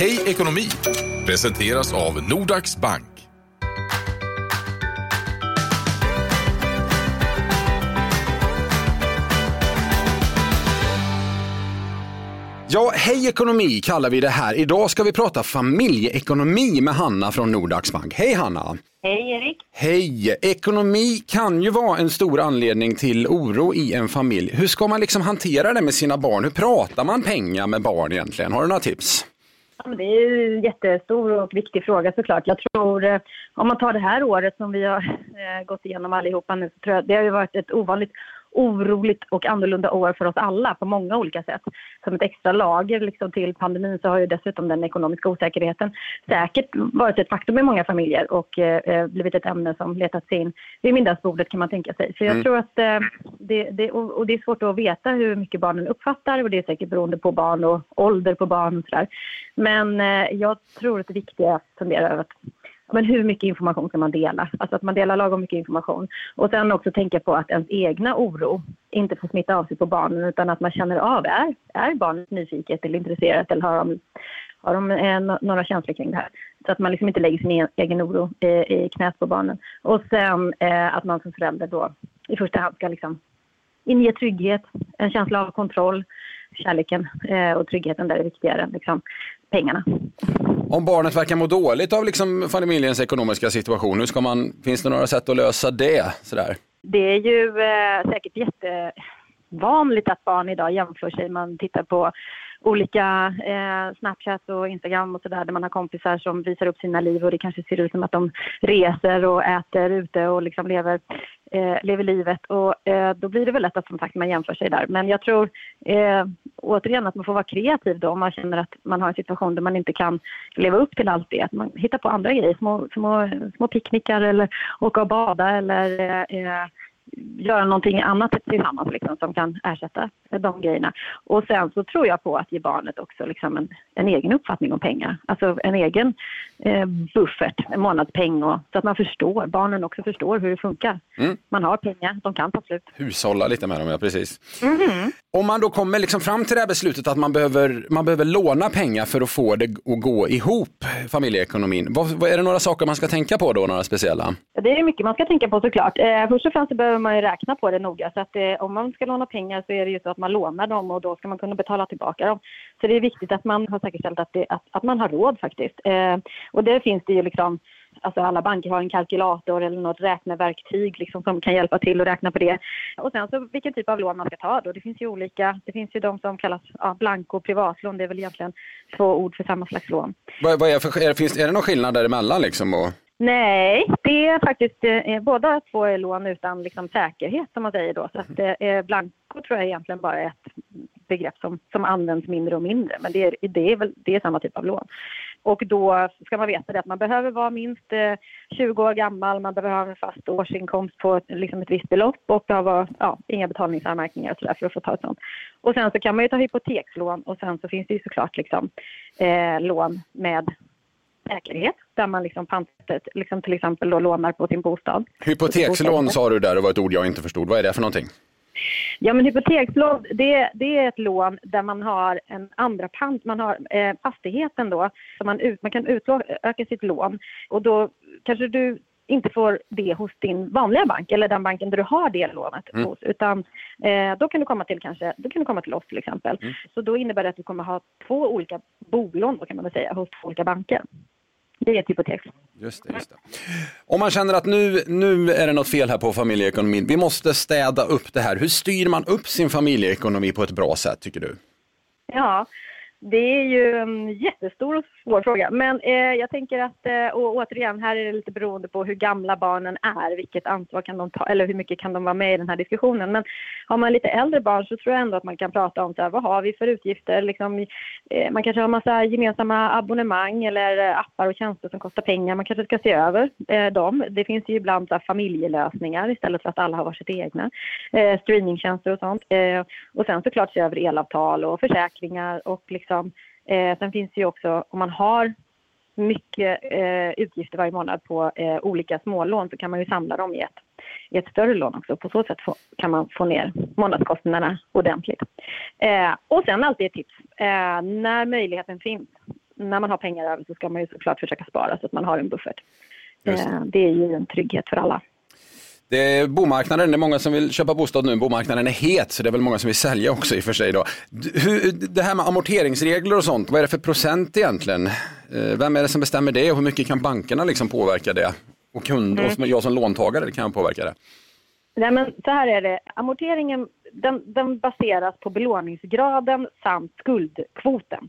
Hej ekonomi presenteras av Nordax Bank. Ja, hej ekonomi kallar vi det här. Idag ska vi prata familjeekonomi med Hanna från Nordax Bank. Hej Hanna! Hej Erik! Hej! Ekonomi kan ju vara en stor anledning till oro i en familj. Hur ska man liksom hantera det med sina barn? Hur pratar man pengar med barn egentligen? Har du några tips? Det är ju en jättestor och viktig fråga såklart. Jag tror, eh, om man tar det här året som vi har eh, gått igenom allihopa nu, så tror jag det har ju varit ett ovanligt oroligt och annorlunda år för oss alla på många olika sätt. Som ett extra lager liksom, till pandemin så har ju dessutom den ekonomiska osäkerheten säkert varit ett faktum i många familjer och eh, blivit ett ämne som letat sig in vid middagsbordet kan man tänka sig. Så jag mm. tror att eh, det, det, och det är svårt att veta hur mycket barnen uppfattar och det är säkert beroende på barn och ålder på barn och sådär. Men eh, jag tror att det viktiga är att fundera över att men hur mycket information ska man dela? Alltså att man delar lagom mycket information. Och sen också tänka på att ens egna oro inte får smitta av sig på barnen utan att man känner av, är, är barnet nyfiket eller intresserat eller har de, har de eh, några känslor kring det här? Så att man liksom inte lägger sin e-, egen oro eh, i knät på barnen. Och sen eh, att man som förälder då i första hand ska liksom inge trygghet, en känsla av kontroll, kärleken eh, och tryggheten där är viktigare än liksom, pengarna. Om barnet verkar må dåligt av liksom familjens ekonomiska situation, hur ska man, finns det några sätt att lösa det? Sådär? Det är ju eh, säkert jättevanligt att barn idag jämför sig. Man tittar på olika eh, Snapchat och Instagram och sådär där man har kompisar som visar upp sina liv och det kanske ser ut som att de reser och äter ute och liksom lever, eh, lever livet och eh, då blir det väl lätt att som sagt man jämför sig där. Men jag tror eh, återigen att man får vara kreativ då om man känner att man har en situation där man inte kan leva upp till allt det. Att man hittar på andra grejer, små, små, små picknickar eller åka och bada eller eh, göra någonting annat tillsammans liksom, som kan ersätta de grejerna. Och sen så tror jag på att ge barnet också liksom en, en egen uppfattning om pengar. Alltså en egen eh, buffert, en månadspeng och, så att man förstår, barnen också förstår hur det funkar. Mm. Man har pengar, de kan ta slut. Hushålla lite med dem, ja precis. Mm. Om man då kommer liksom fram till det här beslutet att man behöver, man behöver låna pengar för att få det att gå ihop, familjeekonomin. Vad, vad, är det några saker man ska tänka på då, några speciella? Det är mycket man ska tänka på såklart. Eh, först och främst behöver man ju räkna på det noga. Så att eh, om man ska låna pengar så är det ju så att man lånar dem och då ska man kunna betala tillbaka dem. Så det är viktigt att man har säkerställt att, det, att, att man har råd faktiskt. Eh, och det finns det ju liksom Alltså alla banker har en kalkylator eller något räkneverktyg liksom som kan hjälpa till att räkna på det. Och sen så vilken typ av lån man ska ta då. Det finns ju olika. Det finns ju de som kallas ja, blanko privatlån. Det är väl egentligen två ord för samma slags lån. Vad, vad är, för, är, finns, är det någon skillnad däremellan liksom? Och... Nej, det är faktiskt eh, båda två är lån utan liksom, säkerhet som man säger då. Så att, eh, blanko tror jag egentligen bara är ett begrepp som, som används mindre och mindre. Men det är, det är, väl, det är samma typ av lån. Och då ska man veta det att man behöver vara minst eh, 20 år gammal, man behöver ha en fast årsinkomst på liksom ett visst belopp och behöva, ja, inga betalningsanmärkningar och sådär för att få ta ett sånt. Och sen så kan man ju ta hypotekslån och sen så finns det ju såklart liksom, eh, lån med säkerhet där man liksom pantet, liksom till exempel då lånar på sin bostad. Hypotekslån sa du där, det var ett ord jag inte förstod. Vad är det för någonting? Ja, men hypotekslån det, det är ett lån där man har en andra pant, man har eh, fastigheten då, så man, ut, man kan utöka sitt lån och då kanske du inte får det hos din vanliga bank eller den banken där du har det lånet mm. hos. Utan eh, då kan du komma till kanske, då kan du komma till oss till exempel. Mm. Så då innebär det att du kommer ha två olika bolån då kan man väl säga hos två olika banker. Det är ett hypotek. Just det, just det. Om man känner att nu, nu är det något fel här på familjeekonomin, vi måste städa upp det här. Hur styr man upp sin familjeekonomi på ett bra sätt tycker du? Ja, det är ju en jättestor och svår fråga. Men eh, jag tänker att, eh, och återigen, här är det lite beroende på hur gamla barnen är. Vilket ansvar kan de ta, eller hur mycket kan de vara med i den här diskussionen. Men har man lite äldre barn så tror jag ändå att man kan prata om så här, vad har vi för utgifter? Liksom, eh, man kanske har massa gemensamma abonnemang eller eh, appar och tjänster som kostar pengar. Man kanske ska se över eh, dem. Det finns ju ibland så här, familjelösningar istället för att alla har varsitt egna. Eh, streamingtjänster och sånt. Eh, och sen såklart se över elavtal och försäkringar och liksom liksom. Eh, sen finns det ju också, om man har mycket eh, utgifter varje månad på eh, olika smålån så kan man ju samla dem i ett, i ett större lån också. På så sätt få, kan man få ner månadskostnaderna ordentligt. Eh, och sen alltid ett tips. Eh, när möjligheten finns, när man har pengar över så ska man ju såklart försöka spara så att man har en buffert. Det. Eh, det är ju en trygghet för alla. Det är bomarknaden, det är många som vill köpa bostad nu. Bomarknaden är het så det är väl många som vill sälja också i och för sig. Då. Hur, det här med amorteringsregler och sånt, vad är det för procent egentligen? Eh, Vem är det som bestämmer det och hur mycket kan bankerna liksom påverka det? Och kund, och som- jag som låntagare kan jag påverka det. Nej, men så här är det. Amorteringen den, den baseras på belåningsgraden samt skuldkvoten.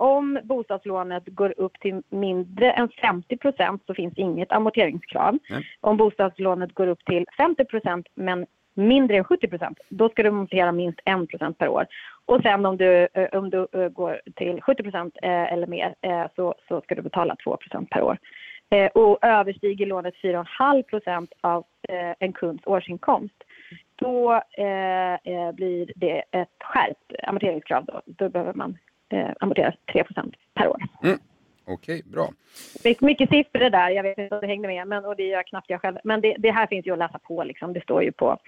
Om bostadslånet går upp till mindre än 50 procent så finns inget amorteringskrav. Nej. Om bostadslånet går upp till 50 procent men mindre än 70 procent, då ska du amortera minst 1 procent per år. Och sen om du, eh, om du eh, går till 70 procent eh, eller mer så, så ska du betala 2 procent per år. Och överstiger lånet 4,5 procent av en kunds årsinkomst då blir det ett skärpt amorteringskrav. Då, då behöver man eh, amortera 3% per år. Okej, bra. Det är mycket siffror där, jag vet inte om du hängde med, men, och det gör knappt jag själv. Men det, det här finns ju att läsa på, liksom. det står ju på,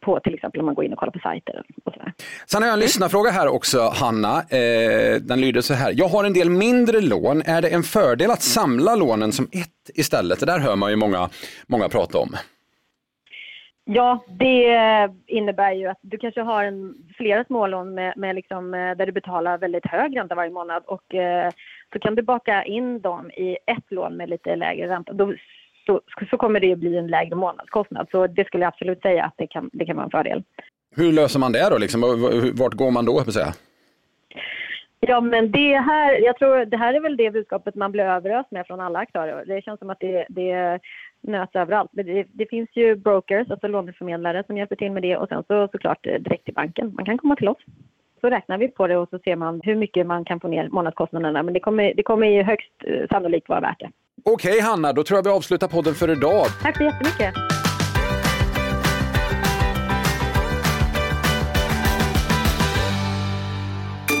på till exempel om man går in och kollar på sajter och sådär. Sen har jag en lyssnarfråga här också, Hanna. Eh, den lyder så här. Jag har en del mindre lån. Är det en fördel att samla lånen som ett istället? Det där hör man ju många, många prata om. Ja, det innebär ju att du kanske har en, flera smålån med, med liksom, eh, där du betalar väldigt hög ränta varje månad och eh, så kan du baka in dem i ett lån med lite lägre ränta. Då, så, så kommer det ju bli en lägre månadskostnad. Så det skulle jag absolut säga att det kan, det kan vara en fördel. Hur löser man det då? Liksom? Vart går man då? höll jag på att säga? Ja, men det här, jag tror det här är väl det budskapet man blir överöst med från alla aktörer. Det känns som att det, det nöts överallt. Det, det finns ju brokers, alltså låneförmedlare som hjälper till med det och sen så såklart eh, direkt till banken. Man kan komma till oss. Så räknar vi på det och så ser man hur mycket man kan få ner månadskostnaderna. Men det kommer, det kommer ju högst eh, sannolikt vara värt det. Okej Hanna, då tror jag vi avslutar podden för idag. Tack så jättemycket.